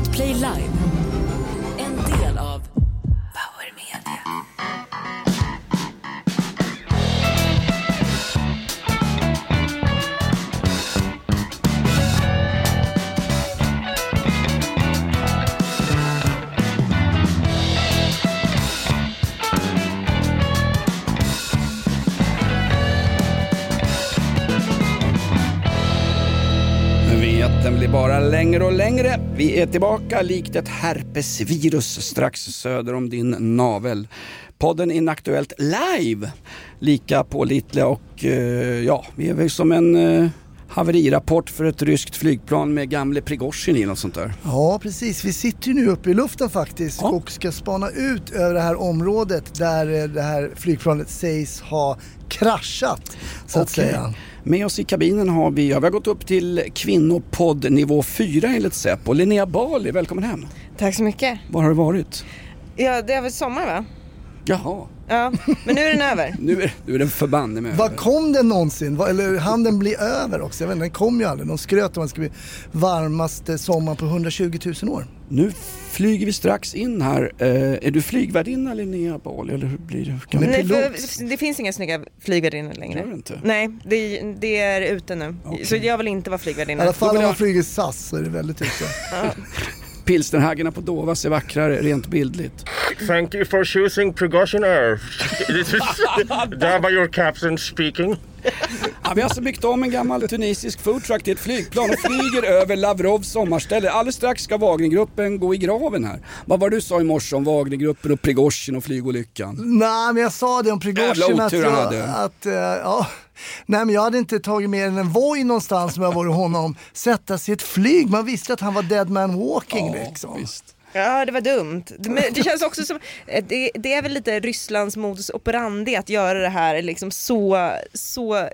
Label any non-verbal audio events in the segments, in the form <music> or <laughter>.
Podplay Live. Det! Vi är tillbaka likt ett herpesvirus strax söder om din navel. Podden Inaktuellt live. Lika pålitliga och eh, ja, vi är väl som en eh, haverirapport för ett ryskt flygplan med gamle Prigozjin i något sånt där. Ja, precis. Vi sitter ju nu uppe i luften faktiskt Ja. och ska spana ut över det här området där eh, det här flygplanet sägs ha kraschat, så att Okej. säga. Med oss i kabinen har vi, ja, vi har gått upp till kvinnopodd nivå 4 enligt Säpo. Linnea Bali, välkommen hem. Tack så mycket. Var har du varit? Ja, det är väl sommar va? Jaha, Ja, men nu är den över. nu är, nu är den förbanne med Vad över. kom den någonsin? Vad- Eller hann den bli över också? Jag vet inte, den kom ju aldrig. De skröt om att det skulle bli varmaste sommaren på 120 000 år. Nu flyger vi strax in här. Eh, är du flygvärdinna Linnea Bali eller hur blir det? Kan Men. Nej, pilot. för det finns inga snygga flygvärdinnor längre. Gör det inte? Nej, det, det är ute nu. Okej. Så jag vill inte vara I flygvärdinna. alla fall om man flyger SAS så är det väldigt ute. <laughs> Pilsnerhaggarna på Dovas är vackrare rent bildligt. Thank you for choosing Precaution Air. This is Dava, your captain speaking. Ja, vi har alltså byggt om en gammal tunisisk foodtruck till ett flygplan och flyger över Lavrovs sommarställe. Alldeles strax ska Wagnergruppen gå i graven här. Vad var det du sa i morse om Wagnergruppen och Prigozjin och flygolyckan? Nej, men jag sa det om Prigozjin att, jag, hade. att eh, ja. Nej, men jag hade inte tagit med en Voi någonstans om jag vore honom. Sätta sig i ett flyg, man visste att han var dead man walking liksom. Visst. Ja, det var dumt. Det- Men det känns också som, eh, det, det är väl lite Rysslands modus operandi att göra det här liksom så, så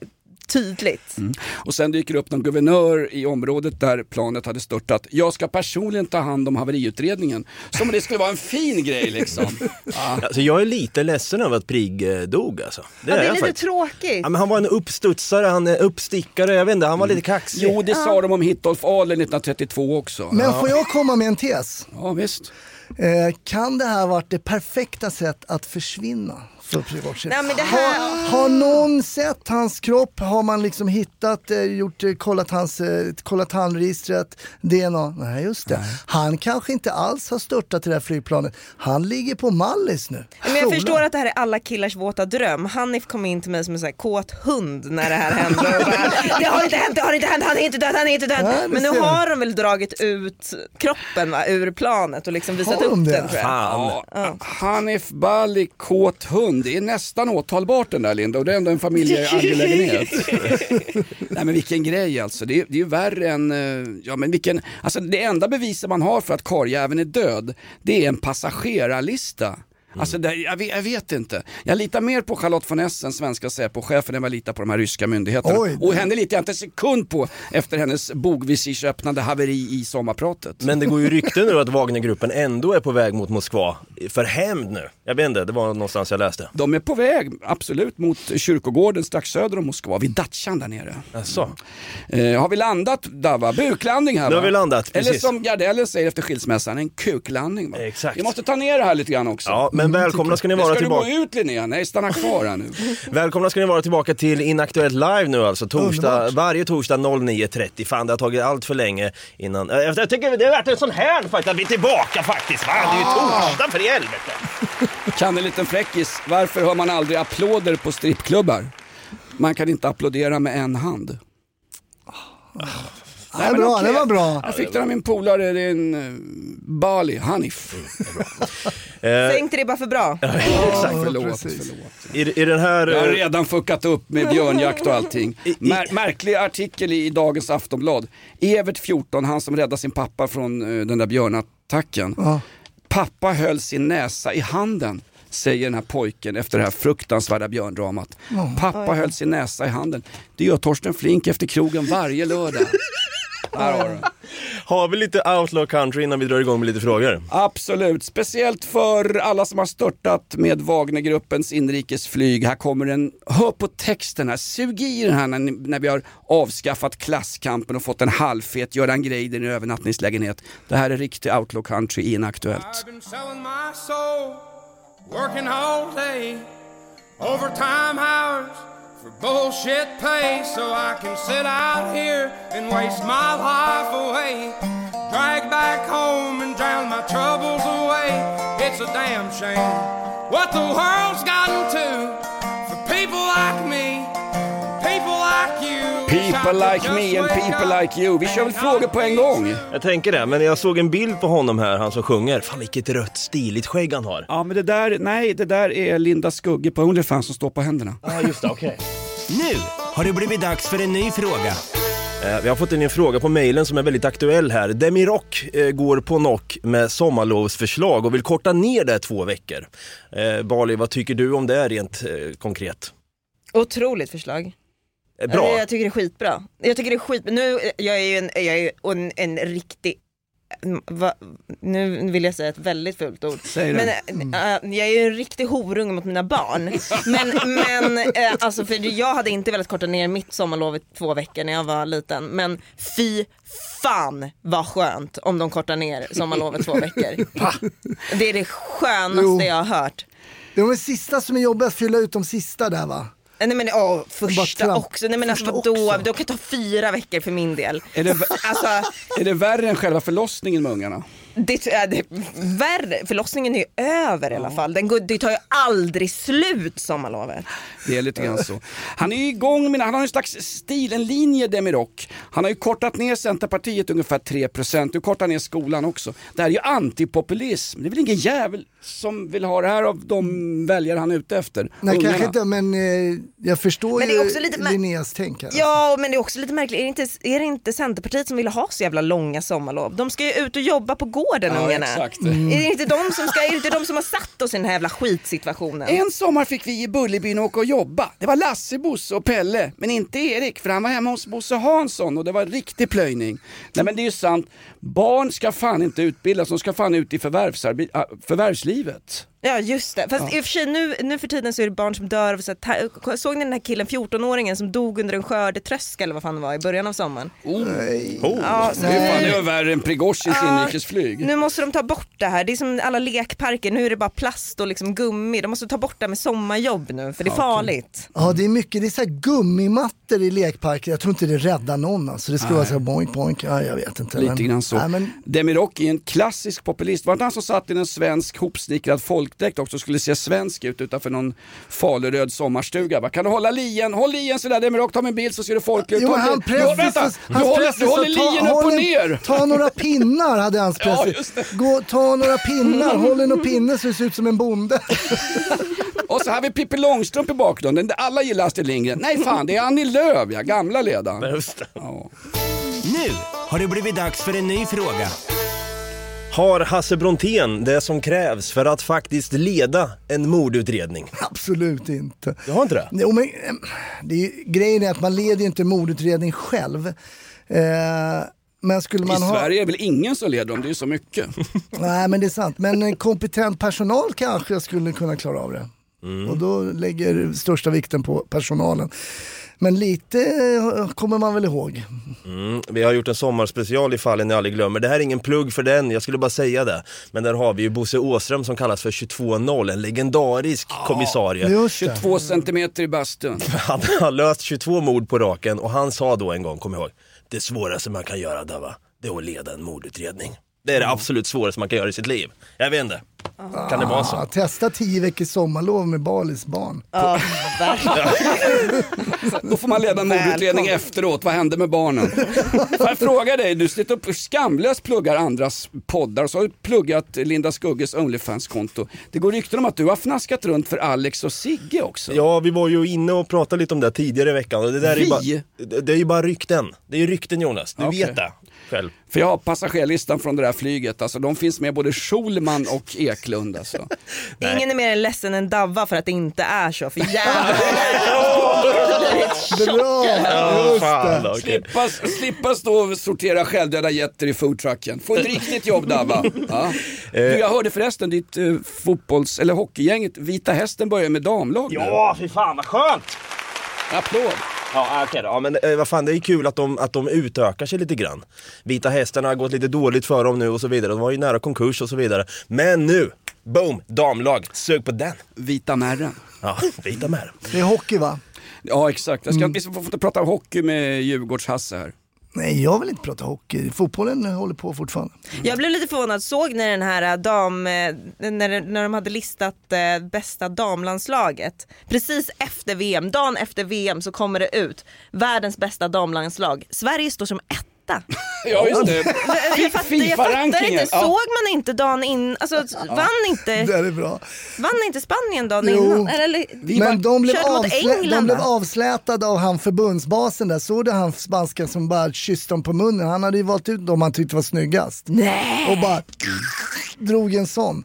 tydligt. Och sen dyker det upp någon guvernör i området där planet hade störtat. Jag ska personligen ta hand om haveriutredningen. Som om det skulle vara en fin grej liksom. <laughs> Ja. Alltså jag är lite ledsen över att Prig eh, dog alltså. Det Ja, är det är lite faktiskt. tråkigt. Ja, men han var en uppstudsare, han är uppstickare, jag vet inte, han var lite kaxig. Jo, det sa de om Hitolf Adler 1932 också. Men får jag komma med en tes? Ja, visst. Eh, kan det här varit det perfekta sätt att försvinna för Prigozjin? Nej, men det här- har, har någon sett hans kropp? Har man liksom hittat, eh, gjort, eh, kollat, hans, eh, kollat handregistret, DNA? Nej, just det. Han kanske inte alls har störtat till det här flygplanet. Han ligger på Mallis nu. Men jag Solar. förstår att det här är alla killars våta dröm. Hanif kom in till mig som en sån här kåt hund när det här hände. Bara, det har inte hänt, det har inte hänt, han är inte död, han är inte död. Nej, det Men nu har de väl dragit ut kroppen va, ur planet och liksom visat De upp det? den tror jag. Fan. Ja, Hanif Bali, kåt hund. Det är nästan åtalbart den där Linda och det är ändå en familjeangelägenhet. <laughs> Nej men vilken grej alltså. Det är, det är ju värre än, eh, ja men vilken, alltså det enda beviset man har för att karljäveln är död, det är en passagerarlista. Alltså det, jag, vet, jag vet inte. Jag litar mer på Charlotte von Essen, svenska Säpo-chefen, än vad jag litar på de här ryska myndigheterna. Oj. Och henne litar jag inte en sekund på efter hennes bogvisirsöppnande haveri i sommarpratet. Men det går ju rykten nu att Wagnergruppen ändå är på väg mot Moskva för hämnd nu. Jag vet inte, det var någonstans jag läste. De är på väg, absolut, mot kyrkogården strax söder om Moskva, vid Datchan där nere. Jaså? Eh, har vi landat Dava? Buklandning här Nu va? har vi landat, Eller precis. som Gardell säger efter skilsmässan, en kuklandning va? Exakt. Vi måste ta ner det här lite grann också. Ja, men välkomna ska ni Men vara Ska du tillbaka. gå ut Linnea? Nej, stanna kvar här nu. <laughs> Välkomna ska ni vara tillbaka till Inaktuellt live nu alltså, torsdag, Underbart. varje torsdag 09.30. Fan det har tagit allt för länge innan. Eh, Jag tycker det är värt en sån här faktiskt, att vi är tillbaka faktiskt. Va? Det är ju torsdag för i helvete. <laughs> Kan en liten fräckis, varför hör man aldrig applåder på strippklubbar? Man kan inte applådera med en hand. Det är bra, det var bra. Jag fick den av min polare, det är en uh, Bali, Hanif. <laughs> Eh, Tänkte det bara för bra. <laughs> exakt. Förlåt, precis. förlåt. I, I den här... Jag har eh, redan fuckat upp med björnjakt och allting. Mär, märklig artikel i, i dagens Aftonblad. Evert 14, han som räddade sin pappa från eh, den där björnattacken. Ja. Pappa höll sin näsa i handen, säger den här pojken efter det här fruktansvärda björndramat. Pappa höll sin näsa i handen. Det gör Torsten Flink efter krogen varje lördag. Där har du. Har vi lite outlaw country innan vi drar igång med lite frågor? Absolut, speciellt för alla som har störtat med Wagnergruppens inrikesflyg. Här kommer en, hör på texten här, sug i den här när, ni- när vi har avskaffat klasskampen och fått en halvfet Göran Greider i övernattningslägenhet. Det här är riktig outlaw country i Inaktuellt. Working all day, overtime hours for bullshit pay, so I can sit out here and waste my life away. Drag back home and drown my troubles away. It's a damn shame what the world's gotten to for people like me, People like me and people like you. Vi kör väl frågor på en gång? Jag tänker det, men jag såg en bild på honom här, han som sjunger. Fan vilket rött stiligt skägg han har. Ja men det där, nej det där är Linda Skugge på Onlyfans som står på händerna. Ja, just det, okej. Nu har det blivit dags för en ny fråga. Eh, Vi har fått in en fråga på mejlen som är väldigt aktuell här. Demirock eh, går på knock med sommarlovsförslag och vill korta ner det två veckor. Eh, Bali, vad tycker du om det rent konkret? Otroligt förslag. Eh, Bra. Jag tycker det är skitbra. Jag tycker det är skitbra. Nu, jag är ju en, jag är ju en, en riktig mm, Va, nu vill jag säga ett väldigt fult ord. Säg det. Men äh, jag är ju en riktig horunge mot mina barn. Men, men äh, alltså för jag hade inte velat korta ner mitt sommarlov i två veckor när jag var liten. Men fy fan vad skönt om de kortar ner sommarlovet två veckor. <laughs> Det är det skönaste Jo. jag har hört. Det är de sista som är jobbiga att fylla ut de sista där va? Nej men åh, första också. Nej men alltså vadå? också. Det kan ta fyra veckor för min del. Är det, Alltså, <laughs> är det värre än själva förlossningen med ungarna? Det, är det värre. Förlossningen är ju över i alla fall. Den går, det tar ju aldrig slut sommarlovet. Det är lite grann så. Han är ju igång med, han har en slags stil, en linje Demirock. Han har ju kortat ner Centerpartiet ungefär 3%, nu kortar ner skolan också. Det här är ju antipopulism, det är väl ingen jävel som vill ha det här av de väljare han är ute efter. Nej Ungarna. kanske inte men eh, jag förstår Men det ju är också lite mär- Linneas tänk här. Ja men det är också lite märkligt, är det, inte, är det inte Centerpartiet som vill ha så jävla långa sommarlov? De ska ju ut och jobba på gården Ja, ungarna. exakt. Är det inte de som ska, är det inte de som har satt oss i den här jävla skitsituationen? En sommar fick vi i Bullerbyn åka och jobba. Det var Lasse, Bosse och Pelle, men inte Erik för han var hemma hos Bosse Hansson och det var riktig plöjning. Nej men det är ju sant, barn ska fan inte utbildas, de ska fan ut i äh, förvärvslivet. Ja just det, fast i och för sig nu, nu för tiden så är det barn som dör av så här, Såg ni den här killen, 14-åringen som dog under en skördetröska eller vad fan det var i början av sommaren? Ja, så Det är fan det är värre än Prigozjins Ja, inrikesflyg. Nu måste de ta bort det här, det är som alla lekparker, nu är det bara plast och liksom gummi. De måste ta bort det här med sommarjobb nu för det är farligt. Ja det är mycket, det är så här gummimattor i lekparker, jag tror inte det räddar någon alltså. Det ska vara så här boink boink, ja, jag vet inte. Lite men- grann så. Nej, men, Demirock är en klassisk populist. Var det inte han som satt i en svensk hopsnickrad folkdräkt också och skulle se svensk ut utanför någon faluröd sommarstuga? Va? Kan du hålla lien? Håll lien sådär Demirock, ta en bild så ser du folklig ut. Jo, han du, vänta, du håller, du håller lien upp och ner. Ta några pinnar hade hans <laughs> Ja, press. det. Gå, ta några pinnar, håll en pinne så det ser ut som en bonde. <laughs> Och så har vi Pippi Långstrump i bakgrunden. Alla gillar Astrid Lindgren. Nej fan, det är Annie Lööf ja, gamla ledaren. Just det. Ja. Nu har det blivit dags för en ny fråga. Har Hasse Brontén det som krävs för att faktiskt leda en mordutredning? <laughs> Absolut inte. Du har inte det? Jo, men, eh, det är, ju- grejen är att man leder ju inte en mordutredning själv. Eh, men skulle I man ha... Sverige är väl ingen som leder dem, det är ju så mycket. <laughs> Nej men det är sant. Men en kompetent personal kanske skulle kunna klara av det. Och då lägger största vikten på personalen. Men lite eh, kommer man väl ihåg. Mm, vi har gjort en sommarspecial i fallen jag aldrig glömmer. Det här är ingen plugg för den, jag skulle bara säga det. Men där har vi ju Bosse Åström som kallas för 22-0, en legendarisk kommissarie. Just det. 22 centimeter i bastun. <laughs> Han har löst 22 mord på raken och han sa då en gång, kom ihåg, det svåraste man kan göra Dava, det är att leda en mordutredning. Det är det absolut svåraste man kan göra i sitt liv. Jag vet inte. Kan det vara så? Testa tio veckors sommarlov med Balis barn. Ja. <laughs> Då får man leda en mordutredning efteråt. Vad hände med barnen? <laughs> Får jag fråga dig, du sitter upp och skamlöst pluggar andras poddar och så har du pluggat Linda Skugges Onlyfans-konto. Det går rykten om att du har fnaskat runt för Alex och Sigge också. Ja, vi var ju inne och pratade lite om det tidigare i veckan. Och det där är ju Vi? bara, det det är ju bara rykten. Det är ju rykten Jonas, du Okej. vet det själv. För jag har passagerarlistan från det där flyget. Alltså, de finns med både Schulman och Eklund. Alltså. <laughs> Ingen är mer ledsen än Davva för att det inte är så, för jävlar Bra! <laughs> Just det. Slippa, slippa stå och sortera självdöda getter i foodtrucken. Få ett riktigt jobb Dabba. Ja. Du, jag hörde förresten ditt uh, fotbolls eller hockeygänget Vita Hästen börjar med damlag nu. Ja, fy fan vad skönt! Applåd. Ja, okej då. Ja, men eh, vad fan, det är kul att de, att de utökar sig lite grann. Vita hästarna har gått lite dåligt för dem nu och så vidare. De var ju nära konkurs och så vidare. Men nu, boom, damlag. Sug på den. Vita Märren. Ja, <laughs> vita med. Det är hockey va? Ja exakt, jag ska, vi får inte prata hockey med Djurgårds-Hasse här. Nej, jag vill inte prata hockey. Fotbollen håller på fortfarande. Jag blev lite förvånad, såg ni den här eh, dam, eh, när, när de hade listat eh, bästa damlandslaget? Precis efter VM, dagen efter VM så kommer det ut, världens bästa damlandslag. Sverige står som etta. <laughs> Ja just det. <laughs> Jag fattar, jag fattar inte, såg man inte dagen in, alltså vann Det inte, är bra. vann inte Spanien dagen Jo. innan? Eller, Vi Men de blev, avslä- de blev avslätade av han förbundsbasen där. Såg du han spanskan som bara kysste dem på munnen? Han hade ju valt ut dem han tyckte var snyggast. Nej. Och bara drog en sån.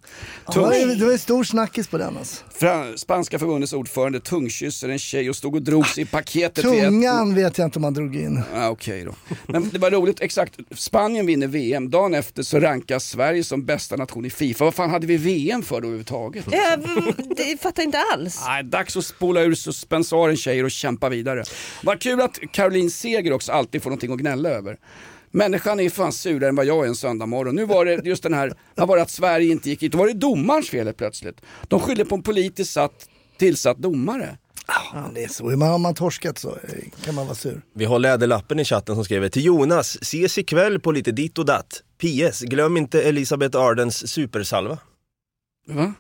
Det var, det var ju stor snackis på den alltså. Fra- Spanska förbundets ordförande tungkysser en tjej och stod och drog sig i paketet. Tungan vet jag inte om han drog in. Ja, Okej då. Men det var roligt, exakt. Spanien vinner VM, dagen efter så rankas Sverige som bästa nation i Fifa. Vad fan hade vi VM för då överhuvudtaget? Jag det fattar inte alls. Nej, dags att spola ur suspensaren tjejer och kämpa vidare. Vad kul att Caroline Seger också alltid får någonting att gnälla över. Människan är fan surare än vad jag är en söndag morgon. Nu var det just den här, vad var det att Sverige inte gick hit? Då var det domarens fel plötsligt. De skyller på en politiskt satt, tillsatt domare. Ja, det är så. Men har man torskat så eh, kan man vara sur. Vi har Läderlappen i chatten som skriver till Jonas, ses ikväll på lite ditt och datt. PS, glöm inte Elisabeth Ardens supersalva. Va?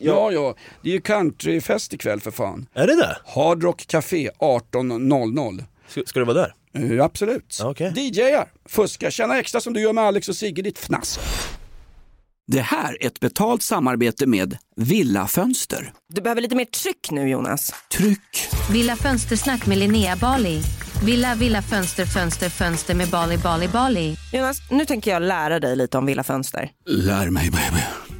Ja, ja, det är ju countryfest ikväll för fan. Är det det? Hard Rock Café 18.00. Ska, ska du vara där? Eh, absolut. Okej. DJar, fuska, tjäna extra som du gör med Alex och Sigge, ditt fnask. Det här är ett betalt samarbete med Villa Fönster. Du behöver lite mer tryck nu Jonas. Tryck! Villa Fönstersnack med Linnea Bali. Villa, villa, fönster, fönster, fönster med Bali, Bali, Bali. Jonas, nu tänker jag lära dig lite om Villa Fönster. Lär mig baby.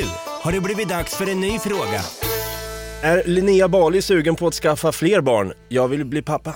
Nu har det blivit dags för en ny fråga. Är Linnea Bali sugen på att skaffa fler barn? Jag vill bli pappa.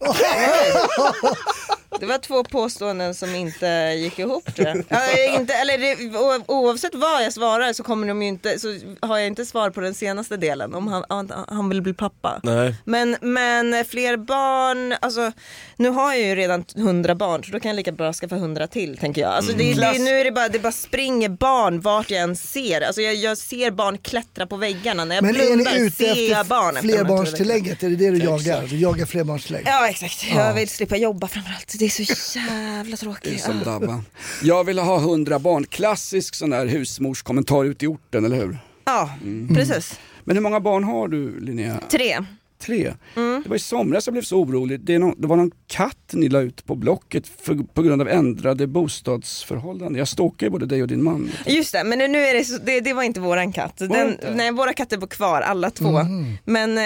<laughs> Det var två påståenden som inte gick ihop tror jag. Ja, inte, eller det, o- oavsett vad jag svarar så kommer de ju inte, så har jag inte svar på den senaste delen om han, han, han vill bli pappa. Nej. Men, men fler barn, alltså nu har jag ju redan hundra barn så då kan jag lika bra skaffa hundra till tänker jag. Alltså det, det, nu är det bara, det bara springer barn vart jag än ser. Alltså jag, jag ser barn klättra på väggarna. När jag Men är blundar ni ute ser jag barn flerbarnstillägget? Är det det du jagar? Du jagar flerbarnstillägg? Ja exakt, jag vill slippa jobba framförallt. Det är så jävla tråkigt. Som. Jag vill ha hundra barn. Klassisk sån där husmorskommentar ute i orten, eller hur? Ja, Mm. precis. Men hur många barn har du Linnea? Tre. Tre? Mm. Det var i somras jag blev så orolig. Det, är någon, det var någon katt ni la ut på Blocket för, på grund av ändrade bostadsförhållanden. Jag stalkar ju både dig och din man. Just det, men nu är det, så, det, det var inte våran katt. Den, nej, våra katter bor kvar, alla två. Mhm. Men eh,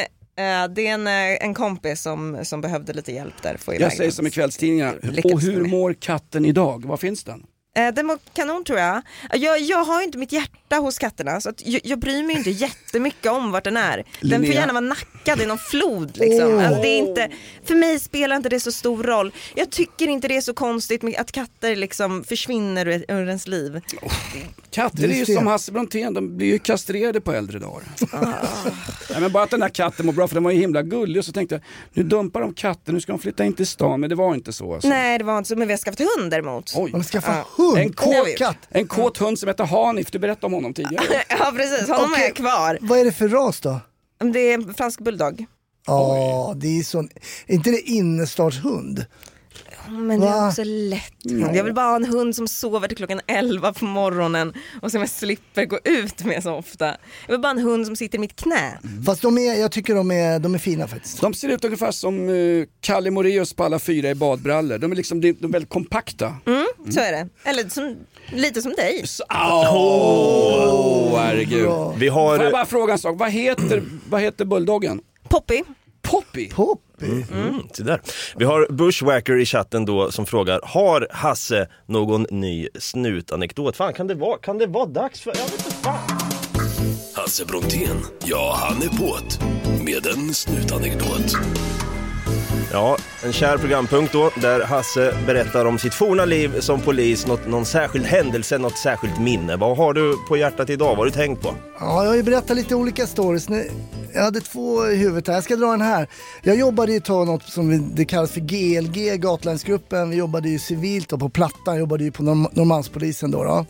det är en, eh, en kompis som, som behövde lite hjälp där. Få Jag säger som i kvällstidningarna. Och hur mår katten idag? Var finns den? Eh, den mår kanon tror jag. Jag, jag har ju inte mitt hjärta hos katterna så att jag, jag bryr mig inte <laughs> jättemycket om vart den är. Den får gärna vara nackad i någon flod. Liksom. Åh. Alltså, det är inte, för mig spelar inte det så stor roll. Jag tycker inte det är så konstigt att katter liksom försvinner ur, ur ens liv. Katter är ju som Hasse Brontén, de blir ju kastrerade på äldre dagar. <laughs> Ah. Nej, men bara att den här katten mår bra, för den var ju himla gullig och så tänkte jag, nu dumpar de katten, nu ska de flytta in till stan, men det var inte så. Alltså. Nej det var inte så, men vi har skaffat hund däremot. Oj. Man skaffar Ja. hund, En har vi kåt katt. En kåt hund som heter Hanif, du berättade om honom tidigare. <laughs> Ja precis, honom Okej. är jag kvar. Vad är det för ras då? Det är en fransk bulldog. Ja, det är sån, är inte det innerstadshund? Men det är också lätt hund. Jag vill bara ha en hund som sover till klockan 11 på morgonen och som jag slipper gå ut med så ofta. Jag vill bara ha en hund som sitter i mitt knä. Fast de är, jag tycker de är, de är fina faktiskt. De ser ut ungefär som uh, Kalle Moraeus på alla fyra i badbrallor. De är, liksom, de är väldigt kompakta. Mm, Så är det. Eller som, lite som dig. Åh, oh, herregud. Vi Får jag har... bara fråga en sak, vad heter, vad heter bulldoggen? Poppy. Poppy? Poppy. Mm, så där. Vi har Bushwacker i chatten då som frågar, har Hasse någon ny snutanekdot? Fan kan det vara, kan det vara dags för... Jag vet inte fan. Hasse Brontén, ja han är på't med en snutanekdot. Ja, en kär programpunkt då där Hasse berättar om sitt forna liv som polis, något, någon särskild händelse, något särskilt minne. Vad har du på hjärtat idag? Vad har du tänkt på? Ja, jag har ju berättat lite olika stories. Jag hade två i huvudet här. Jag ska dra den här. Jag jobbade ju ett tag något som vi- det kallas för GLG, Gatlandsgruppen. Vi jobbade ju civilt och på Plattan jobbade ju på Norm- Norrmalmspolisen då. då.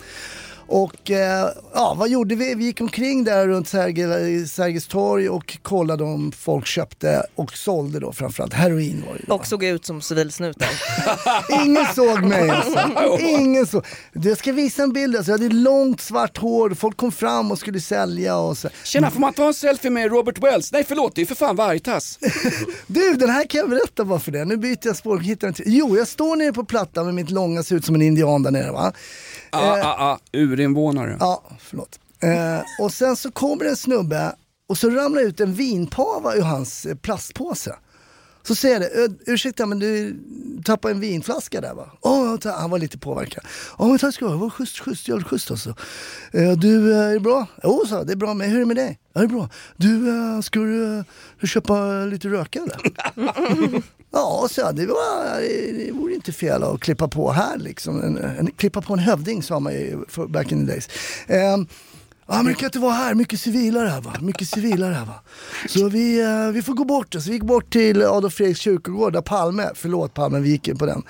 Och eh, ja, vad gjorde vi? Vi gick omkring där runt Serge- Sergels torg och kollade om folk köpte och sålde då framförallt heroin var det då. Och såg ut som civilsnutar. <laughs> Ingen såg mig alltså. <laughs> Ingen såg. Jag ska visa en bild. Alltså. Jag hade långt svart hår. Folk kom fram och skulle sälja. Och så. Tjena, får man ta en selfie med Robert Wells? Nej förlåt, det är för fan Vargtass. <laughs> Du, den här kan jag berätta bara för det. Nu byter jag spår och hittar till. Jo, jag står nere på plattan med mitt långa, ser ut som en indian där nere va. Ah, ah, ah, urinvånare. Ja, förlåt. Eh, och sen så kommer en snubbe och så ramlar ut en vinpava ur hans eh, plastpåse. Så säger jag det, ursäkta men du tappade en vinflaska där va? Oh, han var lite påverkad. Ja men tack ska du ha, det var schysst, schysst, jävligt schysst alltså. Eh, du, är det bra? Jo, sa jag, det är bra, men hur är det med dig? Ja, det är bra. Du, eh, ska du eh, köpa lite röka eller? <laughs> Ja, så jag, det, var, det vore inte fel att klippa på här liksom. En, en, klippa på en hövding sa man ju back in the days. Ehm, Ja men det kan inte vara här, mycket civilare här va. Mycket civilare här va. Så vi, eh, vi får gå bort. Så vi gick bort till Adolf Fredriks kyrkogård där Palme, förlåt Palme, vi gick in på den.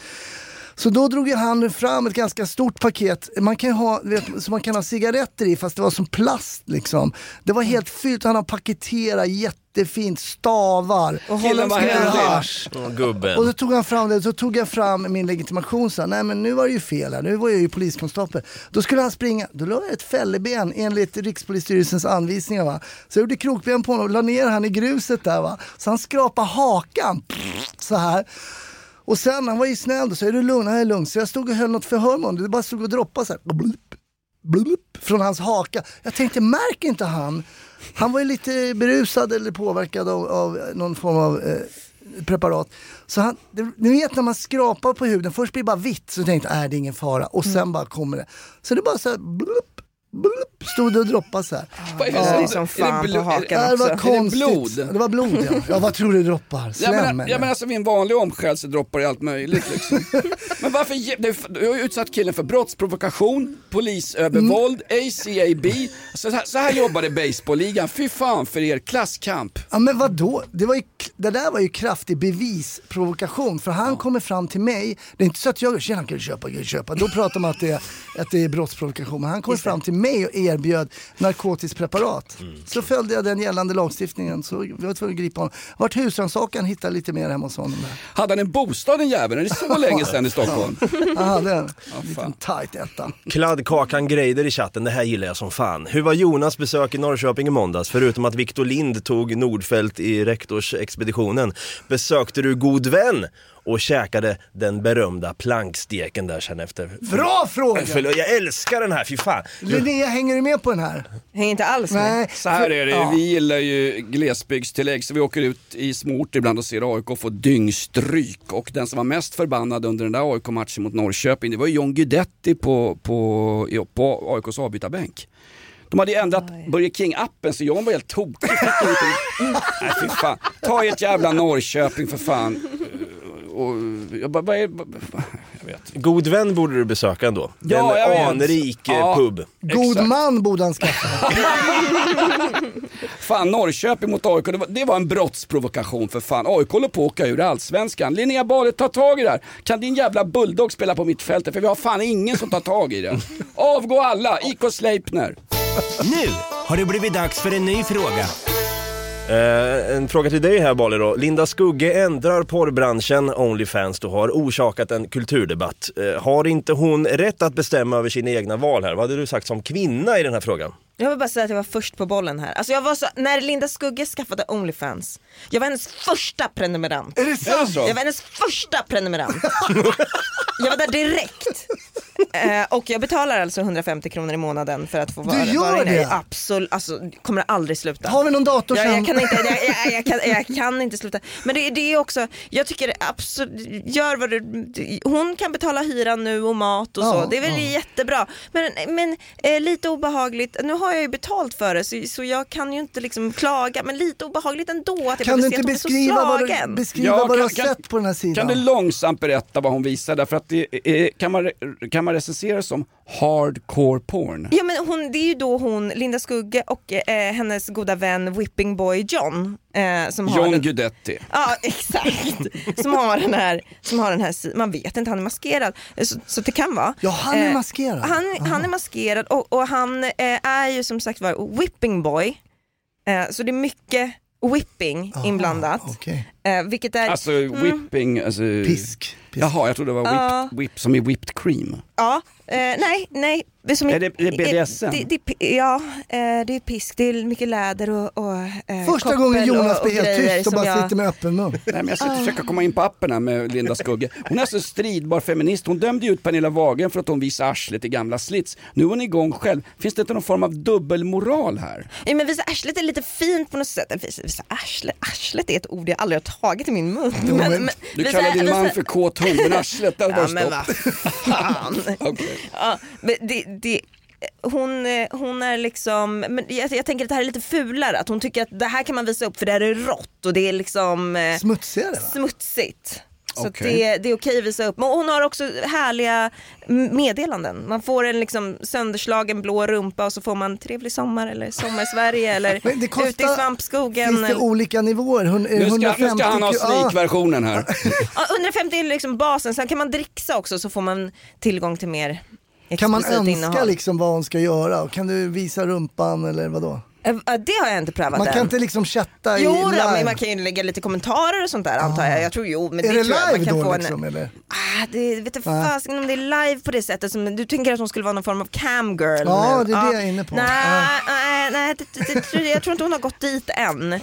Så då drog han fram ett ganska stort paket, man kan ha, vet, så man kan ha cigaretter i fast det var som plast liksom. Det var helt fyllt, han har paketerat jättefint, stavar. Och Killen var med händig. hasch. Och så tog han fram det, så tog jag fram min legitimation och sa, nej men nu var det ju fel här, nu var jag ju poliskonstapel. Då skulle han springa, då la jag ett fälleben enligt Rikspolisstyrelsens anvisningar va. Så jag gjorde krokben på honom och la ner han i gruset där va. Så han skrapade hakan, så här. Och sen, han var ju snäll, då jag, är du lugn? Jag är lugn. Så jag stod och höll något förhör med honom, det bara stod och droppade så här. Blup, blup, från hans haka. Jag tänkte, märker inte han? Han var ju lite berusad eller påverkad av, av någon form av eh, preparat. Så han, ni vet när man skrapar på huden, först blir det bara vitt, så tänkte jag, äh, det är ingen fara. Och sen bara kommer det. Så det bara så här, blup, blup, stod det och droppade så här. Vad är det som- Det är som fan på hakan Ja, det var också. Det konstigt. blod? Det var blod ja. ja vad tror du droppar? Ja Slem men, eller? ja, men alltså vid en vanlig omskärelse droppar det allt möjligt liksom. <laughs> men varför, ge- du, du har ju utsatt killen för brottsprovokation, polisövervåld, ACAB. Så här, så här jobbade baseballligan, fy fan för er klasskamp. Ja men vadå? Det, var ju, det där var ju kraftig bevisprovokation för han kommer fram till mig, det är inte så att jag tjena kan du köpa, kan du köpa? Då pratar man att det, är- att det är brottsprovokation. Men han kommer fram till mig och erbjöd narkotiskt preparat. Mm. Så följde jag den gällande lagstiftningen så vi var tvungna att gripa honom. Vart husrannsakan, hittade lite mer hemma hos honom där. Hade han en bostad den jäveln? Är det så <laughs> länge sedan i Stockholm? Han hade en liten tight etta. Kladdkakan Greider i chatten, det här gillar jag som fan. Hur var Jonas besök i Norrköping i måndags? Förutom att Victor Lind tog Nordfält i rektorsexpeditionen. Besökte du god vän och käkade den berömda planksteken där sen efter? Bra fråga! Förlåt, jag älskar den här, fy fan. Linnea, hänger du med på den här? Hänger inte alls med. Nej. Så här är det, Ja. vi gillar ju glesbygdstillägg så vi åker ut i små orter ibland och ser AIK få dyngstryk. Och den som var mest förbannad under den där AIK-matchen mot Norrköping det var ju John Guidetti på, på, på AIKs avbytarbänk. De hade ju ändrat Burger King-appen så John var helt tokig. <laughs> Nej fy fan. Ta ert jävla Norrköping för fan. Och, jag bara, vad är, jag vet. God vän borde du besöka ändå. Ja, en anrik eh, Ja. pub. God Exakt. man borde han skaffa. <laughs> Fan Norrköping mot AIK, det var, det var en brottsprovokation för fan. AIK håller på att åka ur allsvenskan. Linnea Bale, ta tag i det här. Kan din jävla bulldog spela på mittfältet? För vi har fan ingen som tar tag i det. <laughs> Avgå alla, IK Sleipner. Nu har det blivit dags för en ny fråga. Eh, en fråga till dig här Bali då. Linda Skugge ändrar porrbranschen, Onlyfans då har orsakat en kulturdebatt. Eh, har inte hon rätt att bestämma över sina egna val här? Vad hade du sagt som kvinna i den här frågan? Jag vill bara säga att jag var först på bollen här. Alltså jag var så, när Linda Skugge skaffade Onlyfans, jag var hennes första prenumerant. Är det sant? Jag var hennes första prenumerant. <laughs> jag var där direkt. Eh, och jag betalar alltså 150 kronor i månaden för att få vara, gör vara inne. det? Absolut, alltså kommer aldrig sluta. Har vi någon dator jag, sen? jag, kan inte, jag, jag, jag, kan, jag <laughs> kan inte sluta. Men det, det är också, jag tycker absolut, gör vad du, hon kan betala hyran nu och mat och Ja, så, det är väl ja. jättebra. Men, men eh, lite obehagligt, nu har jag ju betalt för det så, så jag kan ju inte liksom klaga, men lite obehagligt ändå att jag Kan du inte se att hon är så beskriva vad du, beskriva Ja, vad du har kan- sett på den här sidan? Kan du långsamt berätta vad hon visade? För att det är, kan, man, kan man recensera som hardcore porn? Ja men hon, det är ju då hon, Linda Skugge och eh, hennes goda vän Whipping Boy John. Eh, som har John den, Guidetti. Ja <laughs> exakt, som har den här, som har den här man vet inte, han är maskerad. Eh, Så, så det kan vara. Ja, han är Eh, maskerad. Han, han är maskerad och, och han eh, är ju som sagt var Whipping Boy. Eh, så det är mycket whipping inblandat. Okej. Eh, vilket är... Alltså whipping, alltså... Pisk. Pisk. Jaha, jag trodde det var whipped, whip, som i whipped cream. Ja, eh, nej, nej. Som Är det- är det BDSM? Det, det, det, ja, eh, det är pisk, det är mycket läder och, och eh, Första gången Jonas blir helt tyst och bara jag- sitter med öppen mun. Nej, men jag ska Ah. försöka komma in på appen här med Linda Skugge. Hon är så stridbar feminist. Hon dömde ju ut Pernilla Wahlgren för att hon visade arslet i gamla slits. Nu är hon igång själv. Finns det inte någon form av dubbelmoral här? Ja, men visa arslet är lite fint på något sätt. Visa, visa arslet, arslet är ett ord jag aldrig har tagit i min mun. Men, Du visa- kallar din man för kåt hund, men arslet, där var Ja men stopp. fan. <laughs> Ja, men det, det, hon, hon är liksom, men jag, jag tänker att det här är lite fulare, att hon tycker att det här kan man visa upp för det här är rått och det är liksom eh, Smutsigare va? smutsigt. Så Okej. det, det är okej att visa upp. Men hon har också härliga meddelanden. Man får en liksom sönderslagen blå rumpa och så får man trevlig sommar eller sommar i Sverige eller <laughs> Men det kostar- ute i svampskogen. Finns det olika nivåer? Hun- Nu ska, nu 150 ska han ha sneakversionen här. <laughs> Ja, 150 är liksom basen, sen kan man dricksa också så får man tillgång till mer Kan man önska innehåll. liksom vad hon ska göra? Kan du visa rumpan eller vadå? Eh, Det har jag inte prövat Man än. kan inte liksom chatta i Jo, då, live? men man kan ju lägga lite kommentarer och sånt där antar jag. Jag tror jo, men är det tror jag. Man live kan då få liksom en, eller? ah, det vet inte Nej. fasiken om det är live på det sättet. Som, du tänker att hon skulle vara någon form av camgirl Ja, nu. det är det jag är inne på. Nej, nej, nej det, det, det, tror jag- tror inte hon har gått dit än.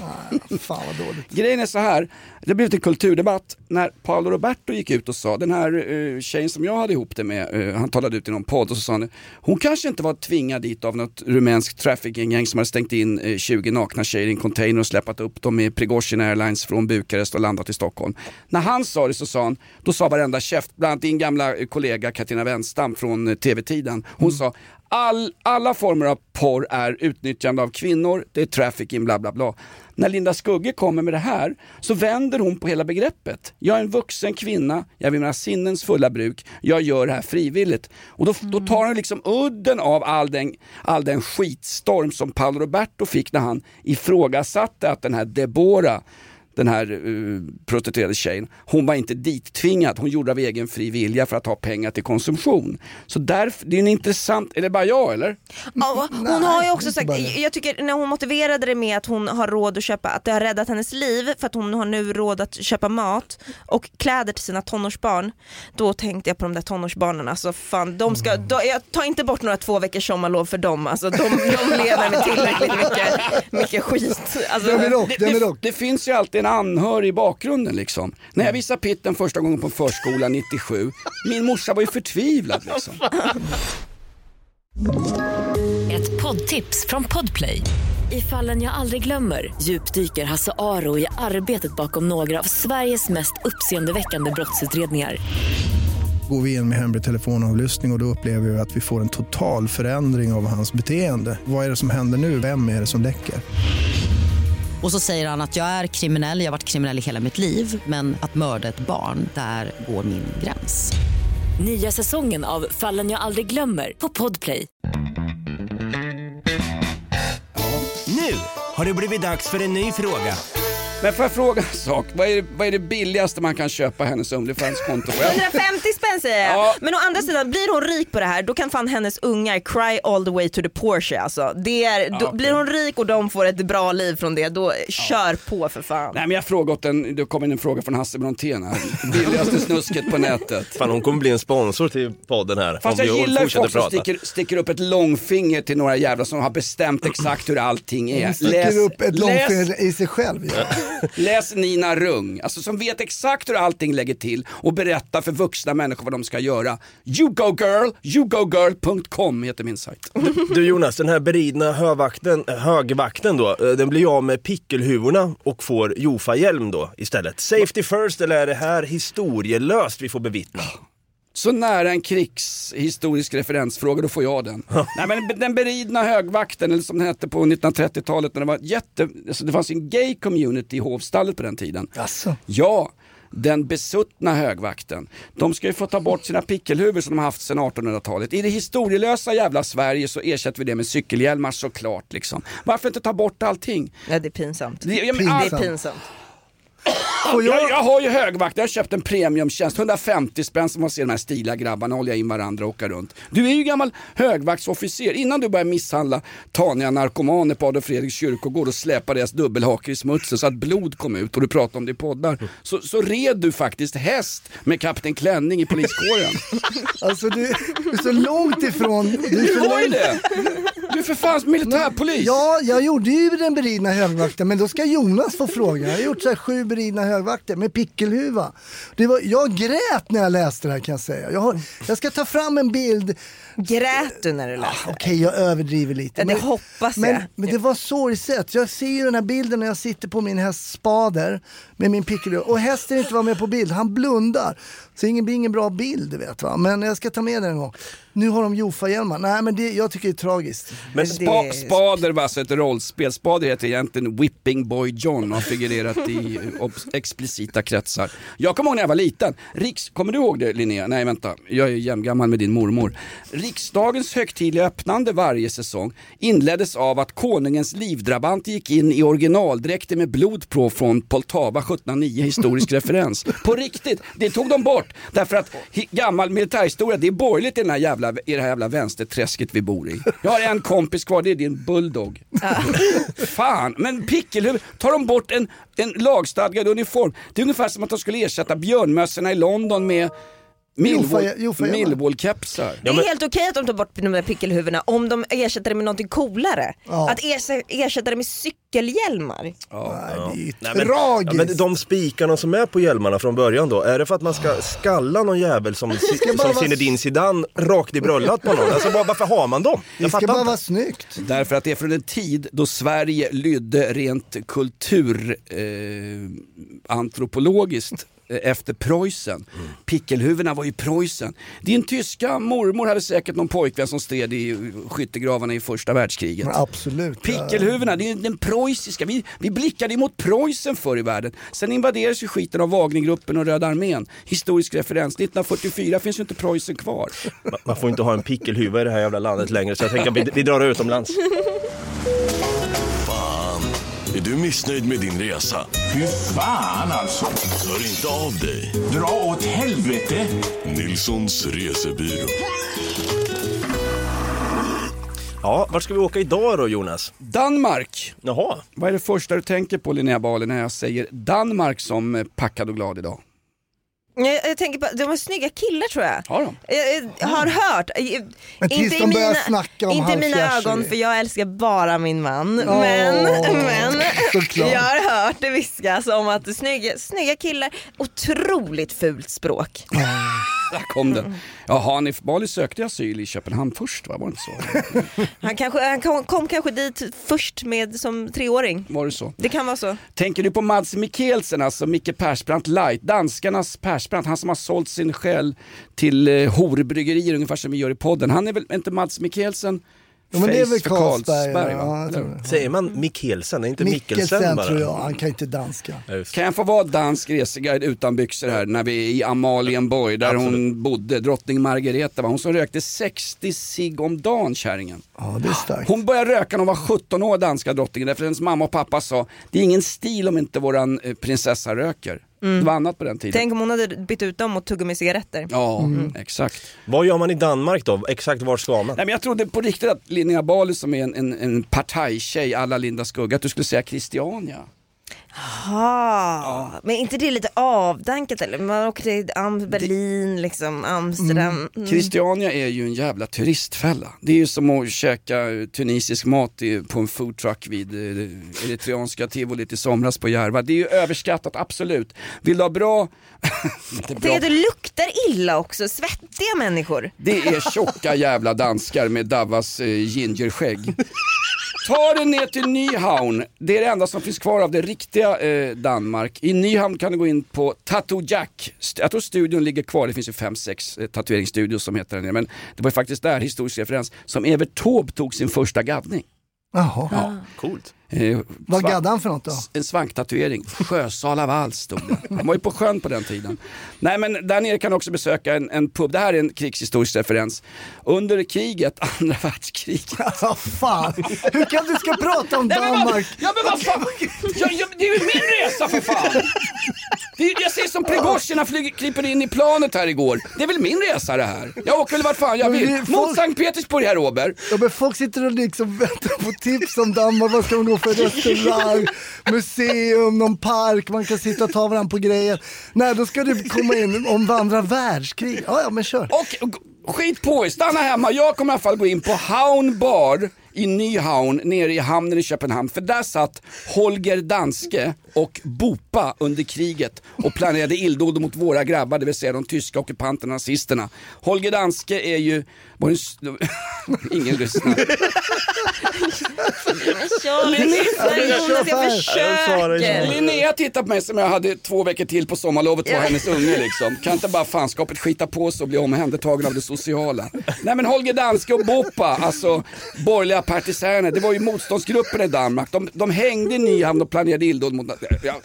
Fan vad dåligt. Grejen är så här, det har blivit en kulturdebatt när Paolo Roberto gick ut och sa, den här uh, tjejen som jag hade ihop det med, eh, han talade ut i någon podd och så sa han, hon kanske inte var tvingad dit av något rumänskt trafficking-gäng som hade stängt in eh, 20 nakna tjejer i en container och släpat upp dem med Prigozjin Airlines från Bukarest och landat i Stockholm. När han sa det så sa han, då sa varenda käft, bland annat din gamla eh, kollega Katarina Wenstam från eh, TV-tiden, hon sa All, alla former av porr är utnyttjande av kvinnor, det är trafficking, bla bla bla. När Linda Skugge kommer med det här så vänder hon på hela begreppet. Jag är en vuxen kvinna, jag vill mina sinnens fulla bruk, jag gör det här frivilligt. Och då, då tar hon liksom udden av all den, all den skitstorm som Paolo Roberto fick när han ifrågasatte att den här Deborah den här uh, prostituerade tjejen, hon var inte dittvingad, hon gjorde av egen fri vilja för att ha pengar till konsumtion. Så därför, det är en intressant, är det bara jag eller? Ja, hon har ju också sagt, jag tycker när hon motiverade det med att hon har råd att köpa, att det har räddat hennes liv för att hon har nu råd att köpa mat och kläder till sina tonårsbarn. Då tänkte jag på de där tonårsbarnen, alltså fan, de ska, Mm. då, jag tar inte bort några två veckors sommarlov för dem, alltså, de, de lever med tillräckligt mycket, mycket skit. Alltså, det, det, det finns ju alltid en anhörig i bakgrunden liksom. När jag visade Pitten första gången på en förskola 97, min morsa var ju förtvivlad liksom. Ett poddtips från Podplay. I fallen jag aldrig glömmer djupdyker Hasse Aro i arbetet bakom några av Sveriges mest uppseendeväckande brottsutredningar. Går vi in med hemlig telefonavlyssning och, och då upplever vi att vi får en total förändring av hans beteende. Vad är det som händer nu? Vem är det som läcker? Och så säger han att jag är kriminell, jag har varit kriminell i hela mitt liv men att mörda ett barn, där går min gräns. Nya säsongen av Fallen jag aldrig glömmer på Podplay. Nu har det blivit dags för en ny fråga. Men får jag fråga en sak? Vad är, det, vad är det billigaste man kan köpa hennes Onlyfans-konto på? 150 spänn säger jag. Ja. Men å andra sidan, blir hon rik på det här då kan fan hennes ungar cry all the way to the Porsche alltså. Det är, då, okej. Blir hon rik och de får ett bra liv från det, då kör på för fan. Nej men jag frågar åt en, det kom in en fråga från Hasse Brontén här. Billigaste snusket på nätet. Fan hon kommer bli en sponsor till podden här. Fast jag vi gillar fortsätter folk som sticker, sticker upp ett långfinger till några jävlar som har bestämt exakt hur allting är. Hon sticker upp ett läs, långfinger i sig själv. Ja läs Nina Rung, alltså som vet exakt hur allting lägger till och berättar för vuxna människor vad de ska göra. Yougogirl, yougogirl.com heter min sajt. Du Jonas, den här beridna hövakten, högvakten då, eh, den blir av med pickelhuvorna och får Jofa-hjälm då istället. Safety first eller är det här historielöst vi får bevittna? Så nära en krigshistorisk referensfråga, då får jag den. Nej, men den beridna högvakten, eller som den hette på 1930-talet, när det var jätte, alltså det fanns en gay community i hovstallet på den tiden. Jaså? Ja, den besuttna högvakten. De ska ju få ta bort sina pickelhuvud som de har haft sedan 1800-talet. I det historielösa jävla Sverige så ersätter vi det med cykelhjälmar såklart. Liksom. Varför inte ta bort allting? Ja, det är pinsamt. Det, ja, men Det all- är pinsamt. Jag, jag har ju högvakt, jag har köpt en premiumtjänst, 150 spänn så man ser de här stiliga grabbarna hålla in varandra och åka runt. Du är ju gammal högvaktsofficer, innan du börjar misshandla taniga narkomaner på Adolf Fredriks kyrkogård och släpa deras dubbelhaker i smutsen så att blod kom ut och du pratade om det i poddar. Så, så red du faktiskt häst med Kapten Klänning i poliskåren. <laughs> Alltså du, du är så långt ifrån... Du, är så långt- det! Du är för fan militärpolis! Ja, jag gjorde ju den beridna högvakten, men då ska Jonas få fråga. Jag har gjort så här sju beridna högvakter med pickelhuva. Det var, jag grät när jag läste det här kan jag säga. Jag, har, jag ska ta fram en bild. Grät du när du läste det? Okej, jag överdriver lite. Ja, det hoppas men, jag. Men det var sorgset. Jag ser ju den här bilden när jag sitter på min häst Spader med min pickelhuva och hästen inte var med på bild. Han blundar. Så det blir ingen bra bild, vet va. Men jag ska ta med den en gång. Nu har de Jofa-hjälmar. Nej men det, jag tycker det är tragiskt. Men spa, Spader var alltså ett rollspel. Spader heter egentligen Whipping Boy John och har figurerat i eh, explicita kretsar. Jag kommer ihåg när jag var liten. Riks, kommer du ihåg det Linnea? Nej vänta, jag är jämngammal med din mormor. Riksdagens högtidliga öppnande varje säsong inleddes av att konungens livdrabant gick in i originaldräkter med blod på från Poltava 1709, historisk referens. På riktigt, det tog de bort därför att gammal militärhistoria, det är borgerligt i, den här jävla, i det här jävla vänsterträsket vi bor i. Jag har en kompis kvar, det är din bulldog. Fan, men pickelhuvud, tar de bort en, en lagstadgad uniform, det är ungefär som att de skulle ersätta björnmössorna i London med Millwall-kepsar. Det är helt okej att de tar bort de där pickelhuvudena om de ersätter det med någonting coolare. Ja. Att ersätta, ersätta det med cykelhjälmar. Nej, men, ja, men de spikarna som är på hjälmarna från början då, är det för att man ska skalla någon jävel som, <laughs> ska bara som vara- Zinedine Zidane rakt i bröllat på någon? Alltså bara, varför har man dem? Jag fattar inte. vara snyggt. Därför att det är från en tid då Sverige lydde rent kultur eh, antropologiskt eh, efter Preussen. Pickelhuvudena var ju Preussen. Din tyska mormor hade säkert någon pojkvän som stred i skyttegravarna i första världskriget. Men absolut. Pickelhuvudena, det är den preussiska. Vi, vi blickade mot Preussen förr i världen. Sen invaderades ju skiten av Wagnergruppen och Röda armén. Historisk referens. 1944 finns ju inte Preussen kvar. Ma- Man får inte ha en pickelhuva i det här jävla landet längre så jag tänker att vi, vi drar utomlands. Är du missnöjd med din resa? Fy fan alltså. Hör inte av dig. Dra åt helvete. Nilssons resebyrå. Ja, vart ska vi åka idag då Jonas? Danmark. Jaha. Vad är det första du tänker på Linnea Bali när jag säger Danmark som packad och glad idag? Jag, jag tänker på, de har snygga killar tror jag. Har de? Jag, jag har hört, eh, Men tills inte, i de börjar mina, snacka om inte i mina ögon för jag älskar bara min man. Åh, men men såklart. jag har hört det viskas om att snygga, snygga killar, otroligt fult språk. Där kom den. Ja, Hanif Bali sökte asyl i Köpenhamn först va? Var det inte så? Han, kanske, han kom, kom kanske dit först med som treåring. Var det så? Det kan vara så. Tänker du på Mads Mikkelsen, alltså Micke Persbrandt light, danskarnas Persbrandt, han som har sålt sin själ till eh, horbryggerier ungefär som vi gör i podden. Han är väl inte Mads Mikkelsen? Ja, men det är väl Carlsberg, va? ja. Säger man Mikkelsen? Är inte Mikkelsen, Mikkelsen bara? tror jag, han kan inte danska. Ja. Kan jag få vara dansk reseguide utan byxor här när vi är i Amalienborg där hon bodde, drottning Margareta var hon som rökte 60 cigg om dagen kärringen. Ja, det är starkt. Hon började röka när hon var 17 år, danska drottningen, därför hennes mamma och pappa sa det är ingen stil om inte våran eh, prinsessa röker. Det var annat på den tiden. Tänk om hon hade bytt ut dem mot tuggummi cigaretter. Ja, exakt. Vad gör man i Danmark då? Exakt vart ska man? Nej, men jag trodde på riktigt att Linnea Bali som är en, en, en partajtjej alla Linda Skugga, att du skulle säga Christiania. Jaha, men inte det lite avdankat eller? Man åker till Am- Berlin, liksom, Amsterdam. Mm. Christiania är ju en jävla turistfälla. Det är ju som att käka tunisisk mat på en foodtruck vid eh, eritreanska tivolit i somras på Järva. Det är ju överskattat, absolut. Vill du ha bra... <laughs> att det luktar illa också, svettiga människor. Det är tjocka jävla danskar med Davas eh, gingerskägg. <laughs> Ta dig ner till Nyhavn, det är det enda som finns kvar av det riktiga eh, Danmark. I Nyhavn kan du gå in på Tattoo Jack. Jag tror studion ligger kvar, det finns ju fem, sex eh, tatueringsstudios som heter den. Men det var ju faktiskt där, historisk referens, som Evert Taube tog sin första gaddning. Jaha. Ja. Coolt. Eh, Vad gaddade han för något då? En svanktatuering, Sjösala vals stod det. Han var ju på sjön på den tiden. Nej men där nere kan du också besöka en, en pub, det här är en krigshistorisk referens. Under kriget, <laughs> andra världskriget. <laughs> Ja, fan. Hur kan du ska prata om vad- Danmark? Ja men vad fan, ja, ja, det är ju min resa för fan! Det jag ser som Prigozjin, han kryper in i planet här igår. Det är väl min resa det här. Jag åker väl vart fan jag vill. vi- Mot Sankt Petersburg här Robert. Ja, men folk sitter och liksom väntar på tips om Danmark. Vad ska man gå för restaurang, museum, någon park, man kan sitta och ta varandra på grejer. Nej, då ska du komma in om andra världskrig. Ja, ja, men kör. Och och skit på er, stanna hemma. Jag kommer i alla fall gå in på Haun bar i Nyhavn nere i hamnen i Köpenhamn. För där satt Holger Danske och Bopa under kriget och planerade illdåd mot våra grabbar, det vill säga de tyska ockupanterna, nazisterna. Holger Danske är ju... Var det, s- <laughs> ingen lyssnar. Linnea tittar på mig som jag hade två veckor till på sommarlovet var hennes unge liksom. Kan inte bara fanskapet skita på sig och bli omhändertagen av det sociala. Nej men Holger Danske och Bopa, alltså borgerliga partisaner, det var ju motståndsgrupperna i Danmark. De, de hängde i Nyhamn och planerade illdåd mot... Ja.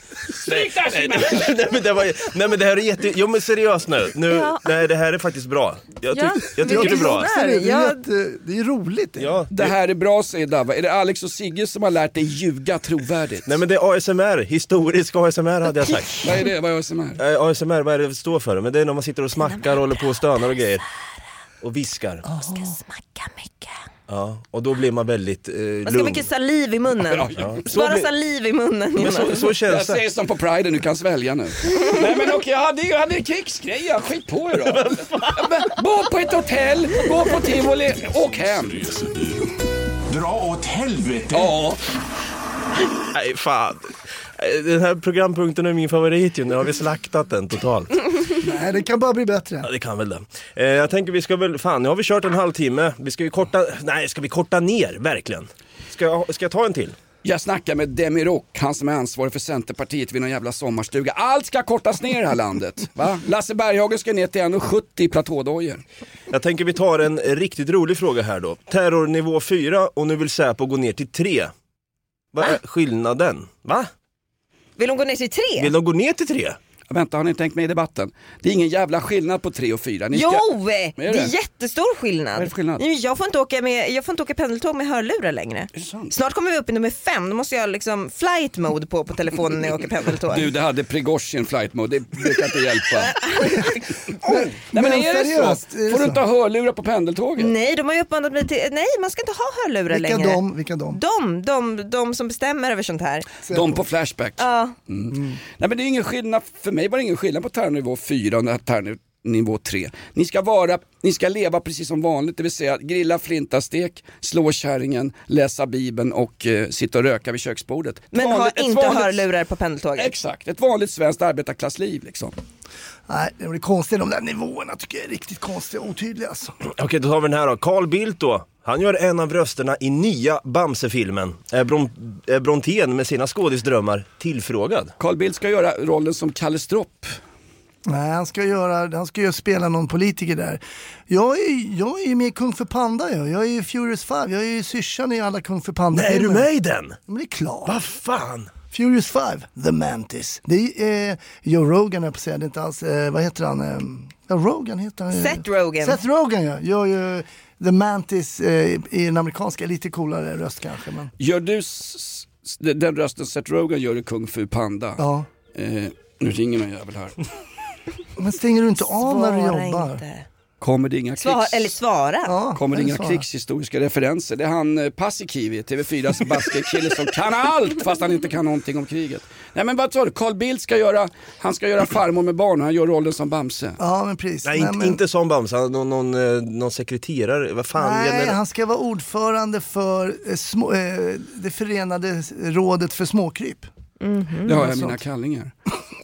Nej, men det var, nej men det här är jätte... Jo men seriöst nu. nu Ja. Nej det här är faktiskt bra. Jag, ty, Ja, jag tycker det är bra. Så det, är Ja. jätte, det är roligt. Det. Ja, Det här är bra säger Dava. Är det Alex och Sigge som har lärt dig ljuga trovärdigt? Nej men det är ASMR, historisk ASMR hade jag sagt. <laughs> Vad är det? Vad är ASMR? Eh, ASMR, vad är det det står för? Men det är när man sitter och smackar och håller på och stönar och grejer. Och viskar. Ska smacka mycket. Ja, och då blir man väldigt eh, Man ska ha lugn. mycket saliv i munnen. <laughs> Ja. <laughs> Bara blir- saliv i munnen Men så, så Jag känns det. säger som på Pride, du kan svälja nu. <laughs> Nej men okej, jag hade, jag hade krigsgrejer, skit på er då. Men Bo på ett hotell, gå på tivoli, åk hem. Dra åt helvete. Ja, Nej fan. Den här programpunkten är min favorit ju, nu har vi slaktat den totalt. <laughs> Nej, det kan bara bli bättre. Ja det kan väl det. Eh, jag tänker vi ska väl, fan nu har vi kört en halvtimme. Vi ska ju korta, nej ska vi korta ner verkligen? Ska jag, ska jag ta en till? Jag snackar med Demirock, han som är ansvarig för Centerpartiet vid någon jävla sommarstuga. Allt ska kortas ner i det här landet. Va? Lasse Berghagen ska ner till 1,70 i platådojor. Jag tänker vi tar en riktigt rolig fråga här då. Terrornivå 4 och nu vill Säpo gå ner till 3. Vad är skillnaden? Va? Vill de gå ner till tre? Vill de gå ner till tre? Vänta, har ni tänkt med i debatten? Det är ingen jävla skillnad på 3 och 4. Ni ska... Jo! Det Vad är är det? jättestor skillnad. Vad är det för skillnad? Jag får inte åka, med, jag får inte åka pendeltåg med hörlurar längre. Snart kommer vi upp i nummer fem, då måste jag ha liksom flight mode på på telefonen när jag åker pendeltåg. Du, det hade Prigozjin flight mode, det brukar inte hjälpa. <laughs> Nej men, Men är det seriöst, så? är det Får du så? inte ha hörlurar på pendeltåget? Nej, de har ju uppmanat mig till, nej man ska inte ha hörlurar Vilka längre. de? Vilka de? De, de, de som bestämmer över sånt här. De på Flashback. Ja. Mm. Nej men det är ingen skillnad, för mig var det ingen skillnad på terrornivå 4 och terrornivå 3. Ni ska, vara, ni ska leva precis som vanligt, det vill säga grilla flintastek, slå kärringen, läsa bibeln och eh, sitta och röka vid köksbordet. Men Vanligt- ha inte vanligt- hörlurar på pendeltåget. Exakt, ett vanligt svenskt arbetarklassliv liksom. Nej, det blir konstigt. De där nivåerna tycker jag är riktigt konstiga och otydliga alltså. Okej, då tar vi den här då. Carl Bildt då. Han gör en av rösterna i nya Bamse-filmen. Är, Bron- är Brontén med sina skådisdrömmar tillfrågad? Carl Bildt ska göra rollen som Kalle Stropp. Nej, han ska, göra, han ska ju spela någon politiker där. Jag är, jag är ju med i Kung för Panda jag. Jag är ju Furious 5, jag är ju syrsan i alla Kung för Panda Nej, är du med i den? Men det är klart. Vad fan? Furious 5, The Mantis. Det är eh, Joe Rogan jag på säga, det är inte alls, eh, vad heter han? Eh, Rogan heter han. Seth Rogen. Seth Rogen ja, gör ju The Mantis eh, i den amerikanska, lite coolare röst kanske. Men... Gör du s- s- den rösten Seth Rogen gör i Kung Fu Panda? Ja. Eh, nu ringer någon jävel här. <laughs> Men stänger du inte av när du jobbar? inte. Kommer det inga Svara, krigs... eller svara. Ja, Kommer det inga svara. krigshistoriska referenser? Det är han eh, Paasikivi, TV4s <laughs> basketkille som kan allt fast han inte kan någonting om kriget. Nej men vad sa du, Carl Bildt ska göra, han ska göra farmor med barn och han gör rollen som Bamse. Ja men precis. Nej, inte, men... inte som Bamse, någon, någon, eh, någon sekreterare. Vad fan Nej, gäller han ska vara ordförande för eh, små, eh, det förenade rådet för småkryp. Det har jag i sånt. mina kallingar.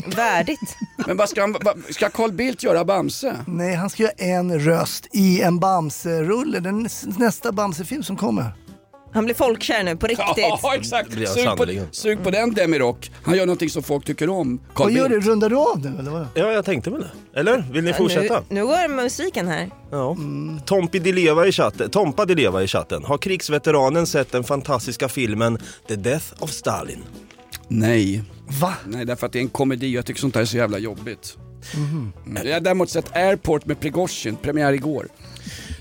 <laughs> Värdigt. Men vad ska, han, vad, ska Carl Bildt göra Bamse? Nej, han ska göra en röst i en Bamse-rulle, den näs- nästa Bamse-film som kommer. Han blir folkkär nu på riktigt. Ja <laughs> exakt, sug på, sug på den Demirock. Han gör någonting som folk tycker om. Carl Vad gör du? Rundar du av nu eller vad? Ja, jag tänkte väl det. Eller? Vill ni fortsätta? Nu, nu går musiken här. Ja. Tompi Di Leva i chatten, Tompa Di Leva i chatten. Har krigsveteranen sett den fantastiska filmen The Death of Stalin? Nej. Va? Nej, därför att det är en komedi. Jag tycker sånt här är så jävla jobbigt. Mm. Jag har däremot sett Airport med Prigozjin, premiär igår.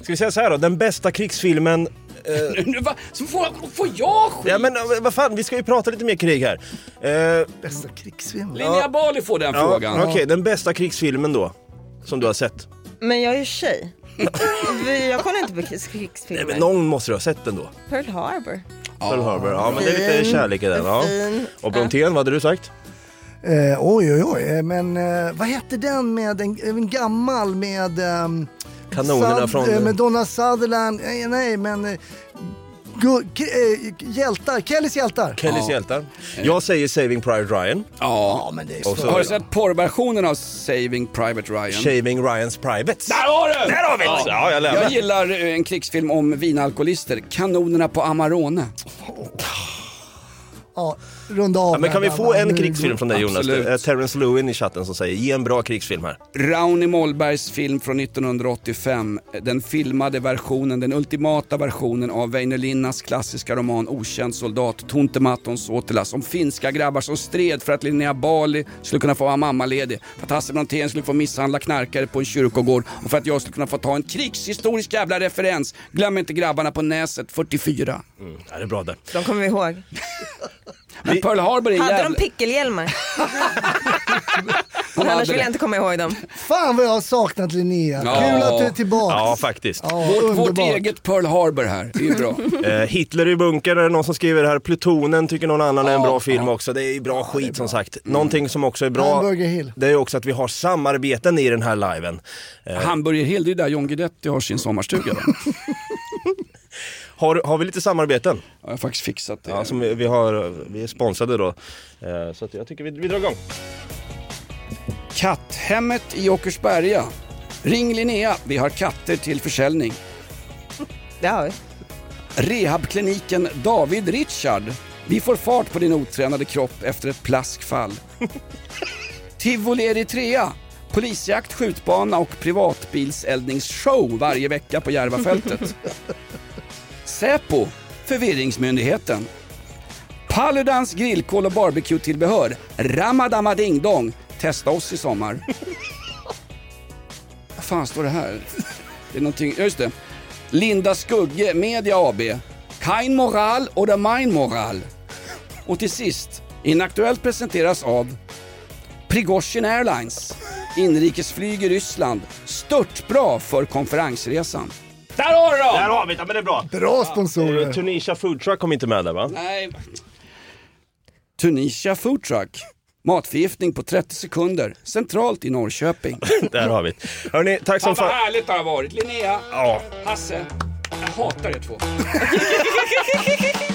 Ska vi säga så här då, den bästa krigsfilmen... Eh, <laughs> Nu, va? Så får, får jag skit? ja men eh, vad fan, vi ska ju prata lite mer krig här. Eh, Bästa krigsfilm? Linnea Bali får den ja, frågan. Okej, den bästa krigsfilmen då? Som du har sett? Men jag är ju tjej. Vi- jag kollar inte på krigs- Nej, krigsfilmer. men någon måste du ha sett den då? Pearl Harbor. Pearl Harbor, ja men det är lite kärlek i den. Ja. Fin. Och Brontén, vad hade du sagt? Eh, oj oj oj, eh, men eh, vad hette den med en, en gammal med... ehm, Kanonerna Sud- från- eh, med Donna Sutherland, nej, nej men... K- eh, hjältar, Kellys hjältar. Kellys Ja. hjältar. Jag säger Saving Private Ryan. Ja. men det är Och så- Har du sett porrversionen av Saving Private Ryan? Shaving Ryans Privates. Där har du! Där har vi det! Ja, jag lämnar. Jag gillar eh, en krigsfilm om vinalkoholister, Kanonerna på Amarone. Ja, runda av Ja, men kan vi få en krigsfilm från dig Jonas? Absolut. Det är Terrence Lewin i chatten som säger ge en bra krigsfilm här. Rauni Mollbergs film från 1985. Den filmade versionen, den ultimata versionen av Väinö Linnas klassiska roman Okänd soldat, Tunte Matton Sotilas om finska grabbar som stred för att Linnea Bali skulle kunna få vara mammaledig, för att Hasse Brontén skulle få misshandla knarkare på en kyrkogård och för att jag skulle kunna få ta en krigshistorisk jävla referens. Glöm inte grabbarna på Näset 44. Mm, det är bra det. De kommer vi ihåg. <laughs> Men Pearl Harbor är Hade de pickelhjälmar? <laughs> Annars vill jag inte komma ihåg dem. Fan vad jag har saknat Linnea. Ja. Kul att du är tillbaka. Ja, faktiskt. Ja, Vårt, vårt eget Pearl Harbor här, det är bra. <laughs> Eh, Hitler i bunker är det någon som skriver här. Plutonen tycker någon annan är en Ja, bra film ja. också. Det är bra skit som sagt. Någonting som också är bra, det är också att vi har samarbeten i den här liven. Eh, Hamburger Hill, det är där John Guidetti har sin sommarstuga. <laughs> har, har vi lite samarbeten? Ja, jag har faktiskt fixat det. Ja, som vi, vi, har, vi är sponsrade då. Eh, så att jag tycker vi, vi drar igång. Katthemmet i Åkersberga. Ring Linnea, vi har katter till försäljning. Det har vi. Rehabkliniken David Richard. Vi får fart på din otränade kropp efter ett plaskfall. <laughs> Tivoli Eritrea. Polisjakt, skjutbana och privatbilseldningsshow varje vecka på Järvafältet. <laughs> Säpo, förvirringsmyndigheten. Paludans grillkol och barbecue-tillbehör. Ramadama Ding Dong. Testa oss i sommar. Vad fan står det här? Det är någonting, ja, just det. Linda Skugge Media AB. Kein Moral oder Mein Moral. Och till sist, Inaktuellt presenteras av Prigozjin Airlines. Inrikesflyg i Ryssland. Störtbra för konferensresan. Där har du dem! Där har vi det, men det är bra. Bra sponsorer. Eh, Tunisia Food Truck kom inte med där va? Nej. Tunisia Food Truck. Matförgiftning på 30 sekunder. Centralt i Norrköping. <laughs> Där har vi det. Hörni, tack som Fan vad härligt det har varit. Linnea, Ja. Hasse. Jag hatar er två. <laughs>